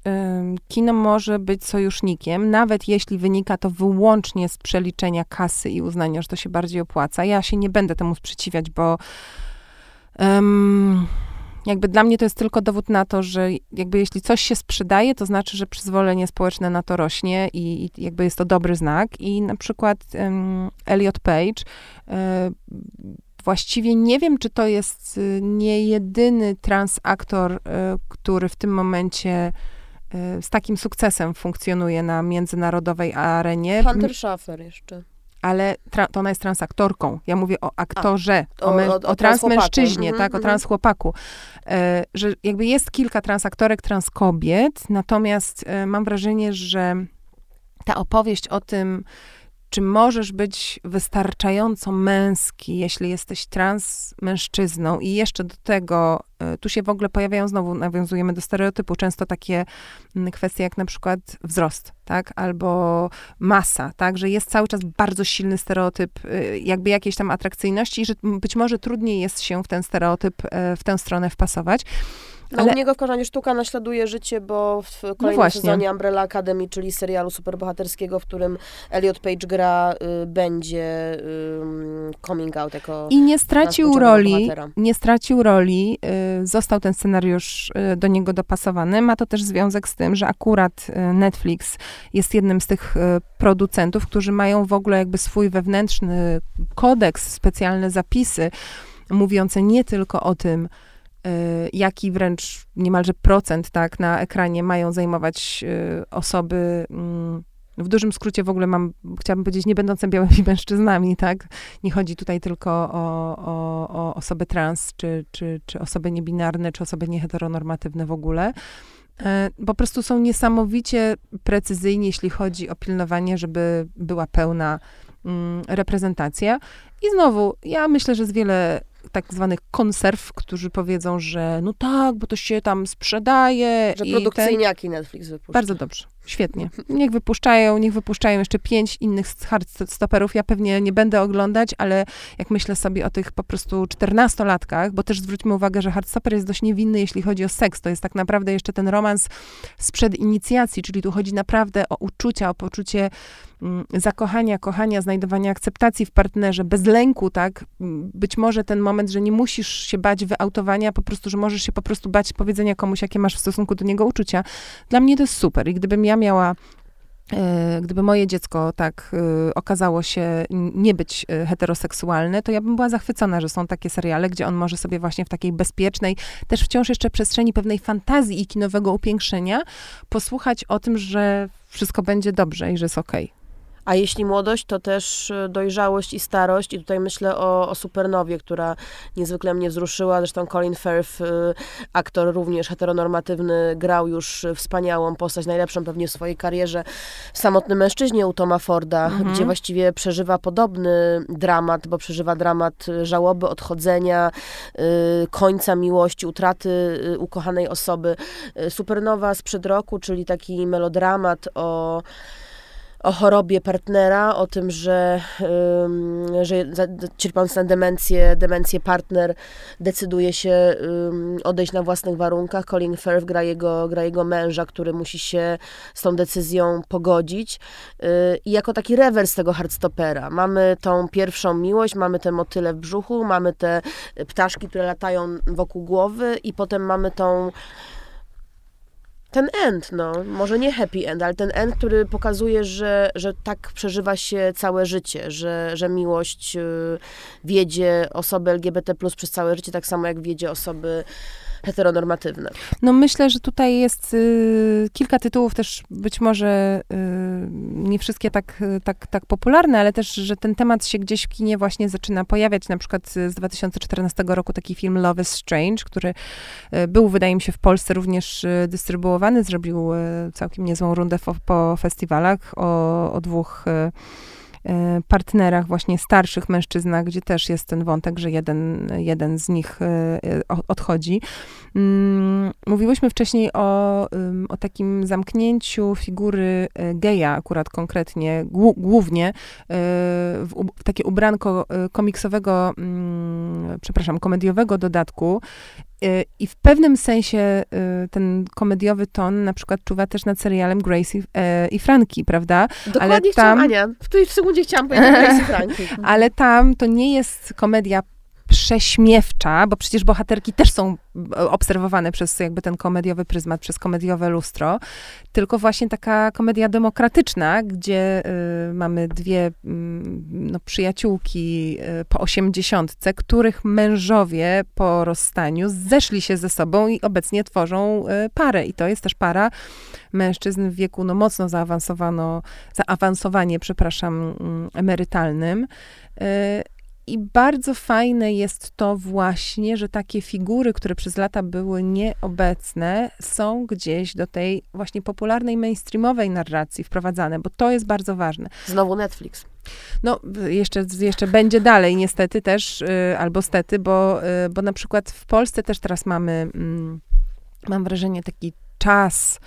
kino może być sojusznikiem, nawet jeśli wynika to wyłącznie z przeliczenia kasy i uznania, że to się bardziej opłaca. Ja się nie będę temu sprzeciwiać, bo jakby dla mnie to jest tylko dowód na to, że jakby jeśli coś się sprzedaje, to znaczy, że przyzwolenie społeczne na to rośnie i, i jakby jest to dobry znak. I na przykład um, Elliot Page y, właściwie nie wiem, czy to jest y, nie jedyny transaktor, y, który w tym momencie y, z takim sukcesem funkcjonuje na międzynarodowej arenie. Hunter Schaffer jeszcze. Ale to ona jest transaktorką. Ja mówię o aktorze, A, o, o, o, o transmężczyźnie, mm -hmm, tak, o transchłopaku. E, że jakby jest kilka transaktorek, transkobiet, natomiast e, mam wrażenie, że ta opowieść o tym, czy możesz być wystarczająco męski, jeśli jesteś trans mężczyzną? I jeszcze do tego, e, tu się w ogóle pojawiają, znowu nawiązujemy do stereotypu, często takie mm, kwestie jak na przykład wzrost, tak, albo masa, tak, że jest cały czas bardzo silny stereotyp e, jakby jakiejś tam atrakcyjności że być może trudniej jest się w ten stereotyp, e, w tę stronę wpasować. No Ale... u niego w razie sztuka naśladuje życie, bo w kolejnym no sezonie Umbrella Academy, czyli serialu superbohaterskiego, w którym Elliot Page gra, y, będzie y, coming out jako I nie stracił roli, bohatera. nie stracił roli, y, został ten scenariusz y, do niego dopasowany. Ma to też związek z tym, że akurat y, Netflix jest jednym z tych y, producentów, którzy mają w ogóle jakby swój wewnętrzny kodeks, specjalne zapisy, mówiące nie tylko o tym, jaki wręcz niemalże procent tak na ekranie mają zajmować y, osoby mm, w dużym skrócie w ogóle mam, chciałabym powiedzieć, nie będące białymi [laughs] mężczyznami, tak? Nie chodzi tutaj tylko o, o, o osoby trans, czy, czy, czy osoby niebinarne, czy osoby nieheteronormatywne w ogóle. E, po prostu są niesamowicie precyzyjni, jeśli chodzi o pilnowanie, żeby była pełna mm, reprezentacja. I znowu, ja myślę, że jest wiele tak zwanych konserw, którzy powiedzą, że no tak, bo to się tam sprzedaje. Że produkcyjniaki ten... Netflix wypuszcza. Bardzo dobrze, świetnie. Niech wypuszczają, niech wypuszczają jeszcze pięć innych hardstopperów. Ja pewnie nie będę oglądać, ale jak myślę sobie o tych po prostu czternastolatkach, bo też zwróćmy uwagę, że hardstopper jest dość niewinny, jeśli chodzi o seks. To jest tak naprawdę jeszcze ten romans sprzed inicjacji, czyli tu chodzi naprawdę o uczucia, o poczucie mm, zakochania, kochania, znajdowania akceptacji w partnerze, bez lęku, tak? Być może ten moment, że nie musisz się bać wyautowania, po prostu, że możesz się po prostu bać powiedzenia komuś, jakie masz w stosunku do niego uczucia. Dla mnie to jest super. I gdybym ja miała e, Gdyby moje dziecko tak y, okazało się nie być y, heteroseksualne, to ja bym była zachwycona, że są takie seriale, gdzie on może sobie właśnie w takiej bezpiecznej, też wciąż jeszcze przestrzeni pewnej fantazji i kinowego upiększenia posłuchać o tym, że wszystko będzie dobrze i że jest okej. Okay. A jeśli młodość, to też e, dojrzałość i starość. I tutaj myślę o, o Supernowie, która niezwykle mnie wzruszyła. Zresztą Colin Firth, e, aktor również heteronormatywny, grał już wspaniałą postać, najlepszą pewnie w swojej karierze w Samotnym Mężczyźnie u Toma Forda, mhm. gdzie właściwie przeżywa podobny dramat, bo przeżywa dramat żałoby, odchodzenia, e, końca miłości, utraty ukochanej osoby. Supernowa sprzed roku, czyli taki melodramat o o chorobie partnera, o tym, że, że cierpiąc na demencję, demencję partner decyduje się odejść na własnych warunkach. Colin Firth gra jego, gra jego męża, który musi się z tą decyzją pogodzić. Y, I jako taki rewers tego hardstopera. Mamy tą pierwszą miłość, mamy te motyle w brzuchu, mamy te ptaszki, które latają wokół głowy i potem mamy tą ten end, no, może nie happy end, ale ten end, który pokazuje, że, że tak przeżywa się całe życie, że, że miłość y, wiedzie osoby LGBT plus przez całe życie, tak samo jak wiedzie osoby heteronormatywne. No myślę, że tutaj jest y, kilka tytułów też być może y, nie wszystkie tak, tak, tak popularne, ale też, że ten temat się gdzieś w kinie właśnie zaczyna pojawiać. Na przykład z 2014 roku taki film Love is Strange, który y, był, wydaje mi się, w Polsce również y, dystrybuowany, zrobił y, całkiem niezłą rundę po, po festiwalach o, o dwóch y, partnerach, właśnie starszych mężczyznach, gdzie też jest ten wątek, że jeden, jeden z nich e, odchodzi. Mm, mówiłyśmy wcześniej o, o takim zamknięciu figury e, geja, akurat konkretnie, głównie w, takie ubranko komiksowego, mm, przepraszam, komediowego dodatku I w pewnym sensie y, ten komediowy ton na przykład czuwa też nad serialem Grace i, e, i Franki, prawda? Dokładnie Ale tam, chciałam, Ania, w tej sekundzie chciałam powiedzieć [laughs] Grace i Franki. Ale tam to nie jest komedia prześmiewcza, bo przecież bohaterki też są e, obserwowane przez jakby ten komediowy pryzmat, przez komediowe lustro, tylko właśnie taka komedia demokratyczna, gdzie y, mamy dwie y, no, przyjaciółki y, po osiemdziesiątce, których mężowie po rozstaniu zeszli się ze sobą i obecnie tworzą y, parę. I to jest też para mężczyzn w wieku no, mocno zaawansowano, zaawansowanie, przepraszam, mm, emerytalnym. I bardzo fajne jest to właśnie, że takie figury, które przez lata były nieobecne, są gdzieś do tej właśnie popularnej, mainstreamowej narracji wprowadzane, bo to jest bardzo ważne. Znowu Netflix. No, jeszcze, jeszcze będzie dalej, niestety też, y, albo stety, bo, y, bo na przykład w Polsce też teraz mamy, mm, mam wrażenie, taki czas,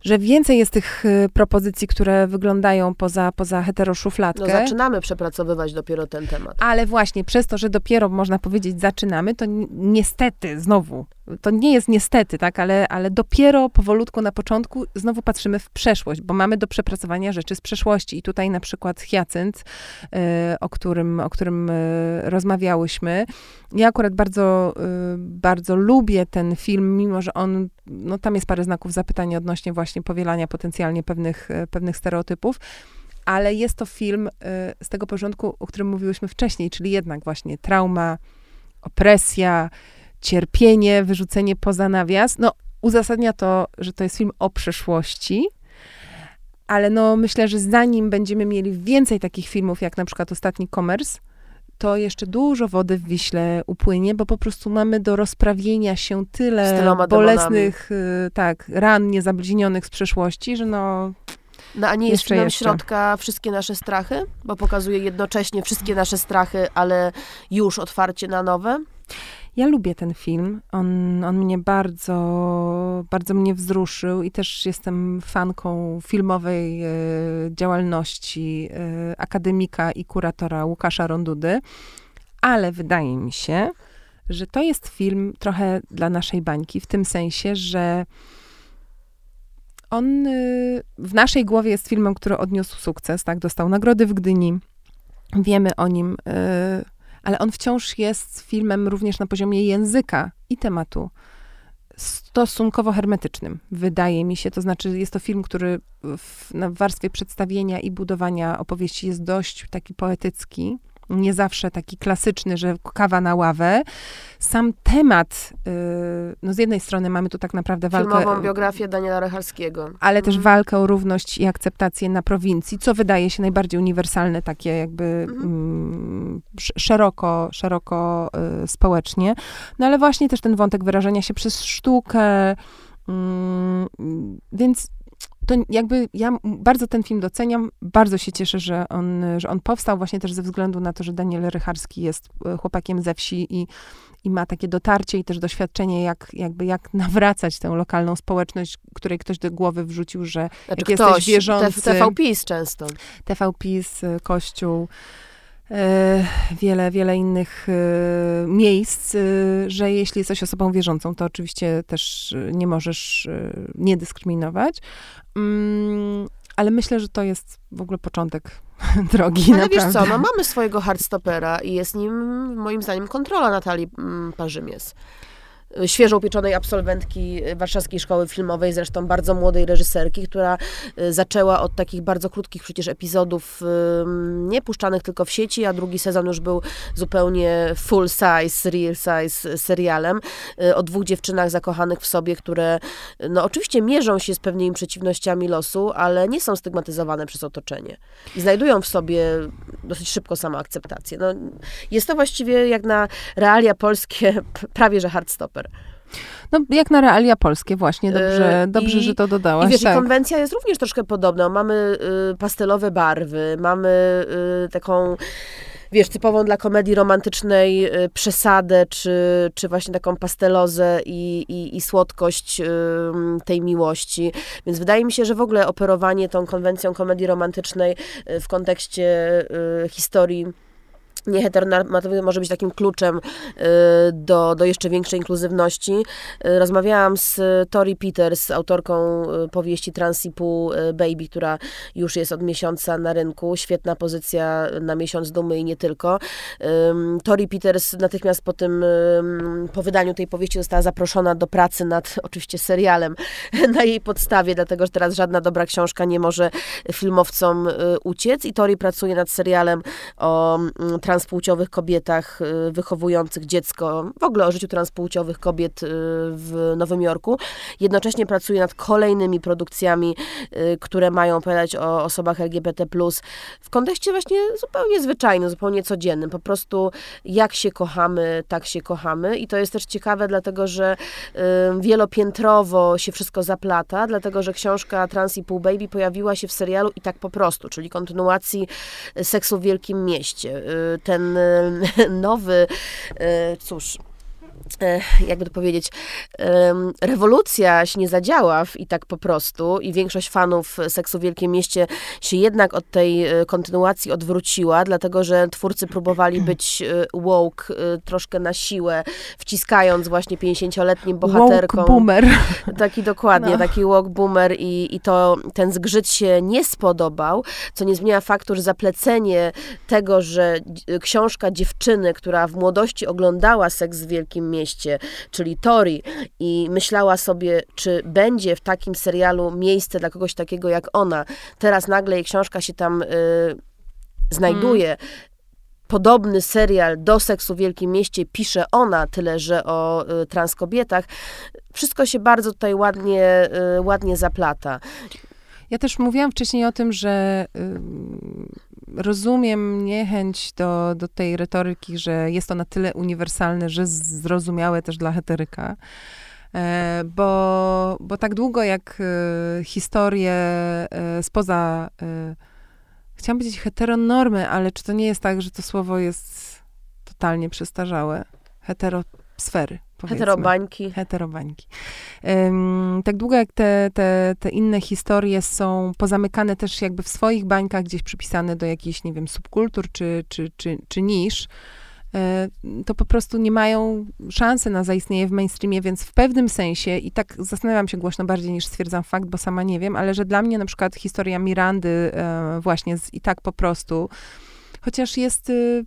że więcej jest tych y, propozycji, które wyglądają poza, poza heteroszufladkę. No zaczynamy przepracowywać dopiero ten temat. Ale właśnie przez to, że dopiero można powiedzieć zaczynamy, to niestety znowu to nie jest niestety, tak, ale, ale dopiero powolutku na początku znowu patrzymy w przeszłość, bo mamy do przepracowania rzeczy z przeszłości. I tutaj na przykład Hyacynt, e, o którym, o którym e, rozmawiałyśmy. Ja akurat bardzo, e, bardzo lubię ten film, mimo że on, no tam jest parę znaków zapytania odnośnie właśnie powielania potencjalnie pewnych, pewnych stereotypów ale jest to film z tego porządku, o którym mówiłyśmy wcześniej, czyli jednak właśnie trauma, opresja, cierpienie, wyrzucenie poza nawias. No, uzasadnia to, że to jest film o przeszłości, ale no myślę, że zanim będziemy mieli więcej takich filmów, jak na przykład ostatni Commerce, to jeszcze dużo wody w Wiśle upłynie, bo po prostu mamy do rozprawienia się tyle bolesnych, y, tak, ran niezabliźnionych z przeszłości, że no... No a nie jest filmem środka wszystkie nasze strachy? Bo pokazuje jednocześnie wszystkie nasze strachy, ale już otwarcie na nowe? Ja lubię ten film. On, on mnie bardzo, bardzo mnie wzruszył i też jestem fanką filmowej e, działalności e, akademika i kuratora Łukasza Rondudy, ale wydaje mi się, że to jest film trochę dla naszej bańki, w tym sensie, że on e, w naszej głowie jest filmem, który odniósł sukces, tak? Dostał nagrody w Gdyni. Wiemy o nim. E, ale on wciąż jest filmem również na poziomie języka i tematu stosunkowo hermetycznym, wydaje mi się. To znaczy, jest to film, który w, na warstwie przedstawienia i budowania opowieści jest dość taki poetycki, nie zawsze taki klasyczny, że kawa na ławę. Sam temat, yy, no z jednej strony mamy tu tak naprawdę walkę... Filmową biografię Daniela Recharskiego. Ale też mhm. walkę o równość i akceptację na prowincji, co wydaje się najbardziej uniwersalne, takie jakby mhm. mm, szeroko, szeroko y, społecznie. No ale właśnie też ten wątek wyrażania się przez sztukę, mm, więc to jakby ja bardzo ten film doceniam, bardzo się cieszę, że on, że on powstał właśnie też ze względu na to, że Daniel Rycharski jest e, chłopakiem ze wsi i, i ma takie dotarcie i też doświadczenie, jak, jakby jak [laughs] nawracać tę lokalną społeczność, której ktoś do głowy wrzucił, że znaczy jak ktoś, jesteś wierzący... TV PiS często. TV PiS, e, Kościół, wiele, wiele innych e, miejsc, e, że jeśli jesteś osobą wierzącą, to oczywiście też nie możesz nie dyskryminować. Mm, ale myślę, że to jest w ogóle początek [laughs] drogi. Ale naprawdę. wiesz co, no mamy swojego hardstopera i jest nim moim zdaniem kontrola Natalii mm, Parzymies świeżo upieczonej absolwentki Warszawskiej Szkoły Filmowej, zresztą bardzo młodej reżyserki, która y, zaczęła od takich bardzo krótkich przecież epizodów, nie puszczanych tylko w sieci, a drugi sezon już był zupełnie full size, real size serialem y, o dwóch dziewczynach zakochanych w sobie, które no oczywiście mierzą się z pewnymi przeciwnościami losu, ale nie są stygmatyzowane przez otoczenie i znajdują w sobie dosyć szybko samoakceptację. No, jest to właściwie jak na realia polskie [laughs] prawie że hardstop super. No, jak na realia polskie, właśnie. Dobrze, yy, dobrze I, że to dodałaś. I wiesz, tak. konwencja jest również troszkę podobna. Mamy y, pastelowe barwy, mamy y, taką wiesz, typową dla komedii romantycznej y, przesadę, czy, czy właśnie taką pastelozę i, i, i słodkość y, tej miłości. Więc wydaje mi się, że w ogóle operowanie tą konwencją komedii romantycznej y, w kontekście y, historii nieheteronormatywny może być takim kluczem y, do, do jeszcze większej inkluzywności. Y, rozmawiałam z Tori Peters, autorką y, powieści Transipu Baby, która już jest od miesiąca na rynku. Świetna pozycja na miesiąc dumy i nie tylko. Tori Peters natychmiast po tym, po wydaniu tej powieści została zaproszona do pracy nad [laughs] oczywiście serialem [laughs] na jej podstawie, dlatego że teraz żadna dobra książka nie może filmowcom uciec i Tori pracuje nad serialem o trans transpłciowych kobietach y, wychowujących dziecko, w ogóle o życiu transpłciowych kobiet y, w Nowym Jorku. Jednocześnie pracuje nad kolejnymi produkcjami, y, które mają opowiadać o osobach LGBT+, w kontekście właśnie zupełnie zwyczajnym, zupełnie codziennym. Po prostu jak się kochamy, tak się kochamy. I to jest też ciekawe, dlatego że wielopiętrowo się wszystko zaplata, dlatego że książka Trans i Pół Baby pojawiła się w serialu i tak po prostu, czyli kontynuacji Seksu w Wielkim Mieście ten e, [laughs] nowy, e, cóż, jakby to powiedzieć, rewolucja się nie zadziała i tak po prostu i większość fanów Seksu w Wielkim Mieście się jednak od tej e, kontynuacji odwróciła, dlatego że twórcy próbowali być e, woke troszkę na siłę, wciskając właśnie 50-letnim bohaterkom. Woke boomer. Taki dokładnie, no. taki woke boomer i, i to ten zgrzyt się nie spodobał, co nie zmienia faktu, że zaplecenie tego, że książka dziewczyny, która w młodości oglądała Seks w Wielkim Mieście, mieście, czyli Tori, i myślała sobie, czy będzie w takim serialu miejsce dla kogoś takiego jak ona. Teraz nagle jej książka się tam y, znajduje. Mm podobny serial do seksu w Wielkim Mieście pisze ona, tyle że o y, transkobietach. Wszystko się bardzo tutaj ładnie, y, ładnie zaplata. Ja też mówiłam wcześniej o tym, że rozumiem niechęć do, do tej retoryki, że jest to na tyle uniwersalne, że zrozumiałe też dla heteryka. E, bo, bo tak długo jak e, historie e, spoza, chciałam powiedzieć heteronormy, ale czy to nie jest tak, że to słowo jest totalnie przestarzałe? Heterosfery. Powiedzmy. Heterobańki. Heterobańki. Um, tak długo jak te, te, te inne historie są pozamykane też jakby w swoich bańkach, gdzieś przypisane do jakichś, nie wiem, subkultur czy, czy, czy, czy nisz, e, to po prostu nie mają szansy na zaistnienie w mainstreamie, więc w pewnym sensie, i tak zastanawiam się głośno bardziej niż stwierdzam fakt, bo sama nie wiem, ale że dla mnie na przykład historia Mirandy e, właśnie z, i tak po prostu chociaż jest, y,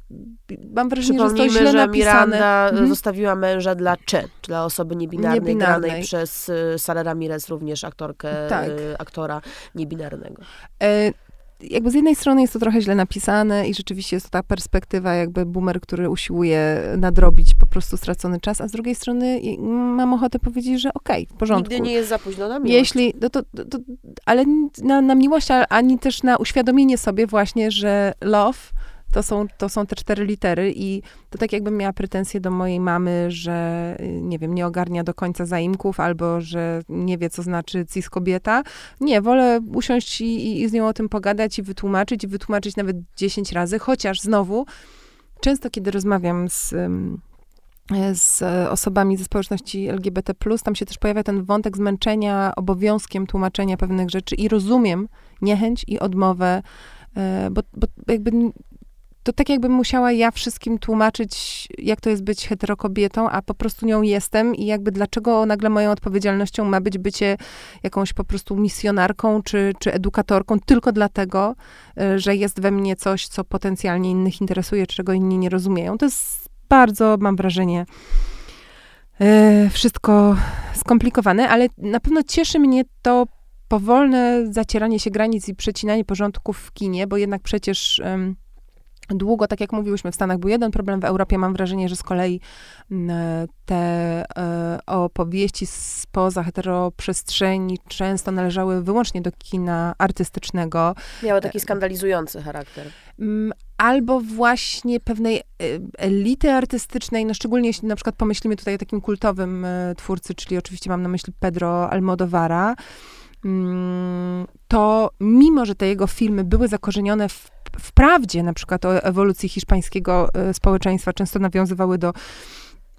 mam wrażenie, że to źle że napisane. Miranda mhm. zostawiła męża dla Cze, dla osoby niebinarnej, niebinarnej. granej przez y, Sarah Ramirez, również aktorkę, tak. Y, aktora niebinarnego. E, jakby z jednej strony jest to trochę źle napisane i rzeczywiście jest to ta perspektywa jakby boomer, który usiłuje nadrobić po prostu stracony czas, a z drugiej strony mam ochotę powiedzieć, że okej, okay, w porządku. Nigdy nie jest za późno na miłość. Jeśli, no to, to, to, ale na, na miłość, ani też na uświadomienie sobie właśnie, że love to są, to są te cztery litery i to tak jakbym miała pretensje do mojej mamy, że nie wiem, nie ogarnia do końca zaimków albo że nie wie, co znaczy cis kobieta. Nie, wolę usiąść i, i z nią o tym pogadać i wytłumaczyć i wytłumaczyć nawet 10 razy, chociaż znowu często, kiedy rozmawiam z z osobami ze społeczności LGBT, tam się też pojawia ten wątek zmęczenia obowiązkiem tłumaczenia pewnych rzeczy i rozumiem niechęć i odmowę, e, bo, bo jakby to tak jakbym musiała ja wszystkim tłumaczyć, jak to jest być heterokobietą, a po prostu nią jestem i jakby dlaczego nagle moją odpowiedzialnością ma być bycie jakąś po prostu misjonarką czy, czy edukatorką tylko dlatego, e, że jest we mnie coś, co potencjalnie innych interesuje, czego inni nie rozumieją. To jest bardzo, mam wrażenie, e, wszystko skomplikowane, ale na pewno cieszy mnie to powolne zacieranie się granic i przecinanie porządków w kinie, bo jednak przecież Długo, tak jak mówiłyśmy, w Stanach był jeden problem, w Europie mam wrażenie, że z kolei mm, te e, opowieści spoza heteroprzestrzeni często należały wyłącznie do kina artystycznego. Miały taki skandalizujący charakter. Mm, albo właśnie pewnej e, elity artystycznej, no szczególnie jeśli na przykład pomyślimy tutaj o takim kultowym e, twórcy, czyli oczywiście mam na myśli Pedro Almodovara, mm, to mimo, że te jego filmy były zakorzenione w wprawdzie na przykład o ewolucji hiszpańskiego e, społeczeństwa często nawiązywały do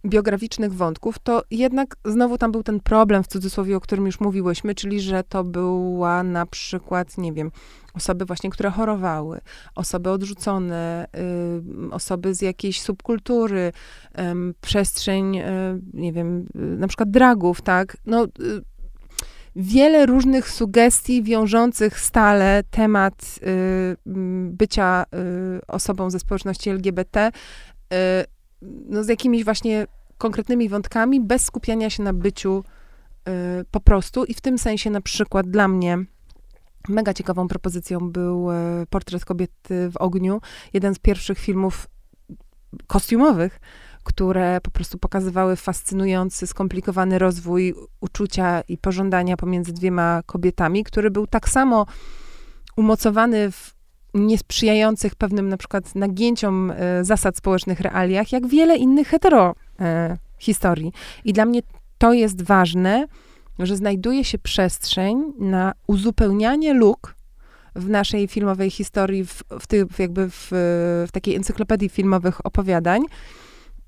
biograficznych wątków, to jednak znowu tam był ten problem w cudzysłowie, o którym już mówiłyśmy, czyli że to była na przykład, nie wiem, osoby właśnie, które chorowały, osoby odrzucone, y, osoby z jakiejś subkultury, y, przestrzeń, y, nie wiem, y, na przykład dragów, tak? No, y, wiele różnych sugestii wiążących stale temat y, bycia y, osobą ze społeczności LGBT y, no, z jakimiś właśnie konkretnymi wątkami, bez skupiania się na byciu y, po prostu. I w tym sensie na przykład dla mnie mega ciekawą propozycją był y, Portret kobiety w ogniu, jeden z pierwszych filmów kostiumowych, które po prostu pokazywały fascynujący, skomplikowany rozwój uczucia i pożądania pomiędzy dwiema kobietami, który był tak samo umocowany w niesprzyjających pewnym na przykład nagięciom e, zasad społecznych realiach, jak wiele innych hetero e, historii. I dla mnie to jest ważne, że znajduje się przestrzeń na uzupełnianie luk w naszej filmowej historii, w, w, ty, jakby w, w takiej encyklopedii filmowych opowiadań,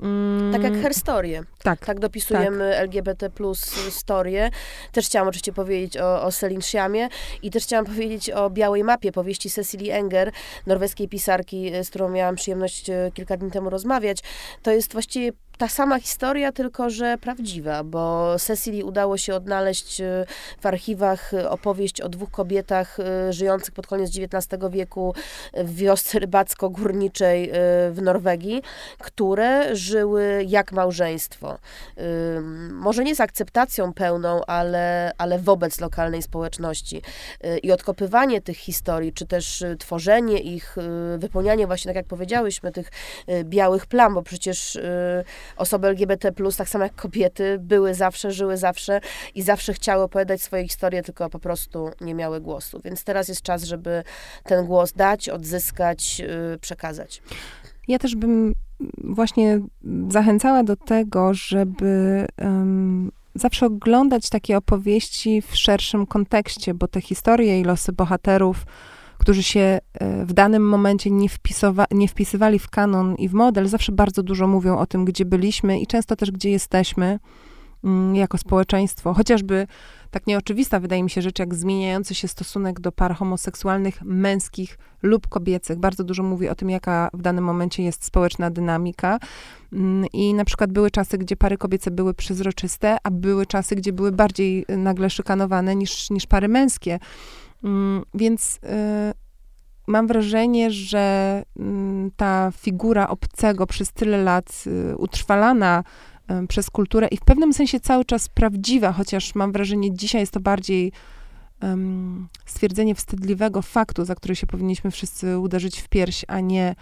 Mm, tak jak herstorię. Tak. Tak dopisujemy tak. LGBT plus storię. Też chciałam oczywiście powiedzieć o, o Selin Sziamie i też chciałam powiedzieć o Białej Mapie, powieści Cecily Enger, norweskiej pisarki, z którą miałam przyjemność e, kilka dni temu rozmawiać. To jest właściwie ta sama historia, tylko że prawdziwa, bo Cecily udało się odnaleźć y, w archiwach y, opowieść o dwóch kobietach y, żyjących pod koniec XIX wieku w wiosce rybacko-górniczej w Norwegii, które żyły jak małżeństwo. Może nie z akceptacją pełną, ale, ale wobec lokalnej społeczności. I odkopywanie tych historii, czy też tworzenie ich, wypełnianie właśnie, tak jak powiedziałyśmy, tych białych plam, bo przecież osoby LGBT, tak samo jak kobiety, były zawsze, żyły zawsze i zawsze chciały opowiadać swoje historie, tylko po prostu nie miały głosu. Więc teraz jest czas, żeby ten głos dać, odzyskać, yy, przekazać. Ja też bym właśnie zachęcała do tego, żeby um, zawsze oglądać takie opowieści w szerszym kontekście, bo te historie i losy bohaterów którzy się e, w danym momencie nie, wpisowa- nie wpisywali w kanon i w model, zawsze bardzo dużo mówią o tym, gdzie byliśmy i często też, gdzie jesteśmy mm, jako społeczeństwo. Chociażby tak nieoczywista wydaje mi się rzecz, jak zmieniający się stosunek do par homoseksualnych, męskich lub kobiecych. Bardzo dużo mówi o tym, jaka w danym momencie jest społeczna dynamika. Mm, I na przykład były czasy, gdzie pary kobiece były przezroczyste, a były czasy, gdzie były bardziej nagle szykanowane niż, niż pary męskie. Mm, więc y, mam wrażenie, że mm, ta figura obcego przez tyle lat y, utrwalana y, przez kulturę i w pewnym sensie cały czas prawdziwa, chociaż mam wrażenie, dzisiaj jest to bardziej stwierdzenie wstydliwego faktu, za który się powinniśmy wszyscy uderzyć w pierś, a nie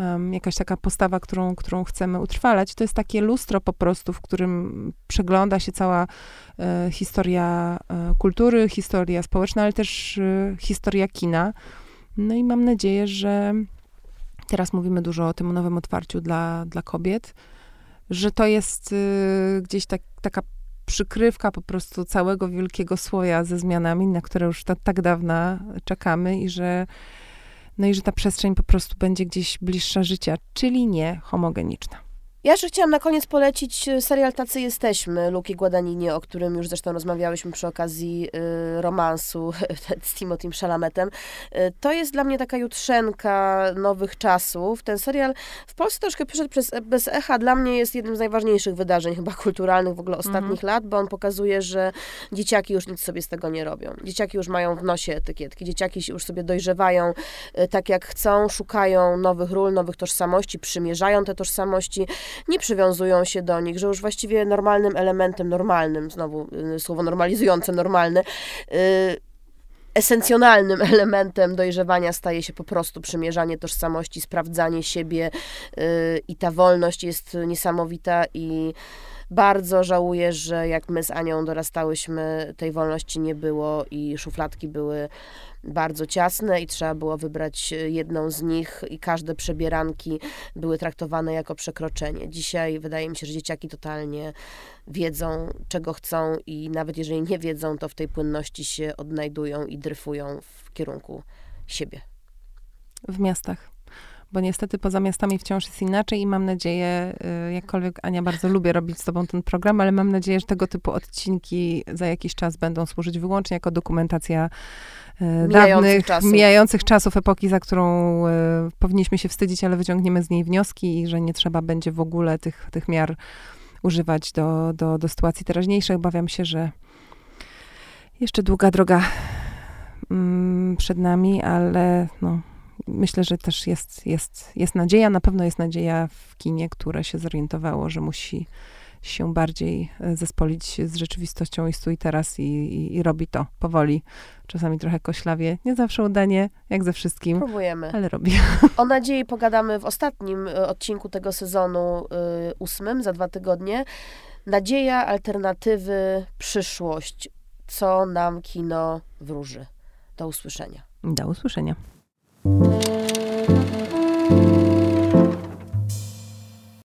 um, jakaś taka postawa, którą, którą chcemy utrwalać. To jest takie lustro po prostu, w którym przegląda się cała e, historia e, kultury, historia społeczna, ale też e, historia kina. No i mam nadzieję, że teraz mówimy dużo o tym nowym otwarciu dla, dla kobiet, że to jest e, gdzieś tak, taka przykrywka po prostu całego wielkiego słoja ze zmianami, na które już tak, tak dawno czekamy i że no i że ta przestrzeń po prostu będzie gdzieś bliższa życia, czyli nie homogeniczna. Ja jeszcze chciałam na koniec polecić e, serial Tacy Jesteśmy, Luki Guadagnini, o którym już zresztą rozmawiałyśmy przy okazji y, romansu [laughs] z Timothym Chalametem. Y, to jest dla mnie taka jutrzenka nowych czasów. Ten serial w Polsce troszkę przyszedł przez, bez echa. Dla mnie jest jednym z najważniejszych wydarzeń chyba kulturalnych w ogóle ostatnich mhm. lat, bo on pokazuje, że dzieciaki już nic sobie z tego nie robią. Dzieciaki już mają w nosie etykietki. Dzieciaki już sobie dojrzewają y, tak jak chcą, szukają nowych ról, nowych tożsamości, przymierzają te tożsamości nie przywiązują się do nich, że już właściwie normalnym elementem, normalnym, znowu y, słowo normalizujące, normalny, yy, esencjonalnym [laughs] elementem dojrzewania staje się po prostu przymierzanie tożsamości, sprawdzanie siebie yy, i ta wolność jest niesamowita i bardzo żałuję, że jak my z Anią dorastałyśmy, tej wolności nie było i szufladki były bardzo ciasne i trzeba było wybrać e, jedną z nich i każde przebieranki były traktowane jako przekroczenie. Dzisiaj wydaje mi się, że dzieciaki totalnie wiedzą, czego chcą i nawet jeżeli nie wiedzą, to w tej płynności się odnajdują i dryfują w kierunku siebie. W miastach bo niestety poza miastami wciąż jest inaczej i mam nadzieję, y, jakkolwiek Ania bardzo lubię robić z tobą ten program, ale mam nadzieję, że tego typu odcinki za jakiś czas będą służyć wyłącznie jako dokumentacja y, mijających dawnych, czasów. mijających czasów, epoki, za którą y, powinniśmy się wstydzić, ale wyciągniemy z niej wnioski i że nie trzeba będzie w ogóle tych, tych miar używać do, do, do sytuacji teraźniejszych. Obawiam się, że jeszcze długa droga mm, przed nami, ale no, myślę, że też jest, jest, jest nadzieja, na pewno jest nadzieja w kinie, które się zorientowało, że musi się bardziej e, zespolić z rzeczywistością i stój teraz i, i, i, robi to powoli. Czasami trochę koślawie, nie zawsze udanie, jak ze wszystkim. Próbujemy. Ale robi. [laughs] O nadziei pogadamy w ostatnim e, odcinku tego sezonu y, ósmym, za dwa tygodnie. Nadzieja, alternatywy, przyszłość. Co nam kino wróży. Do usłyszenia. Do usłyszenia. Música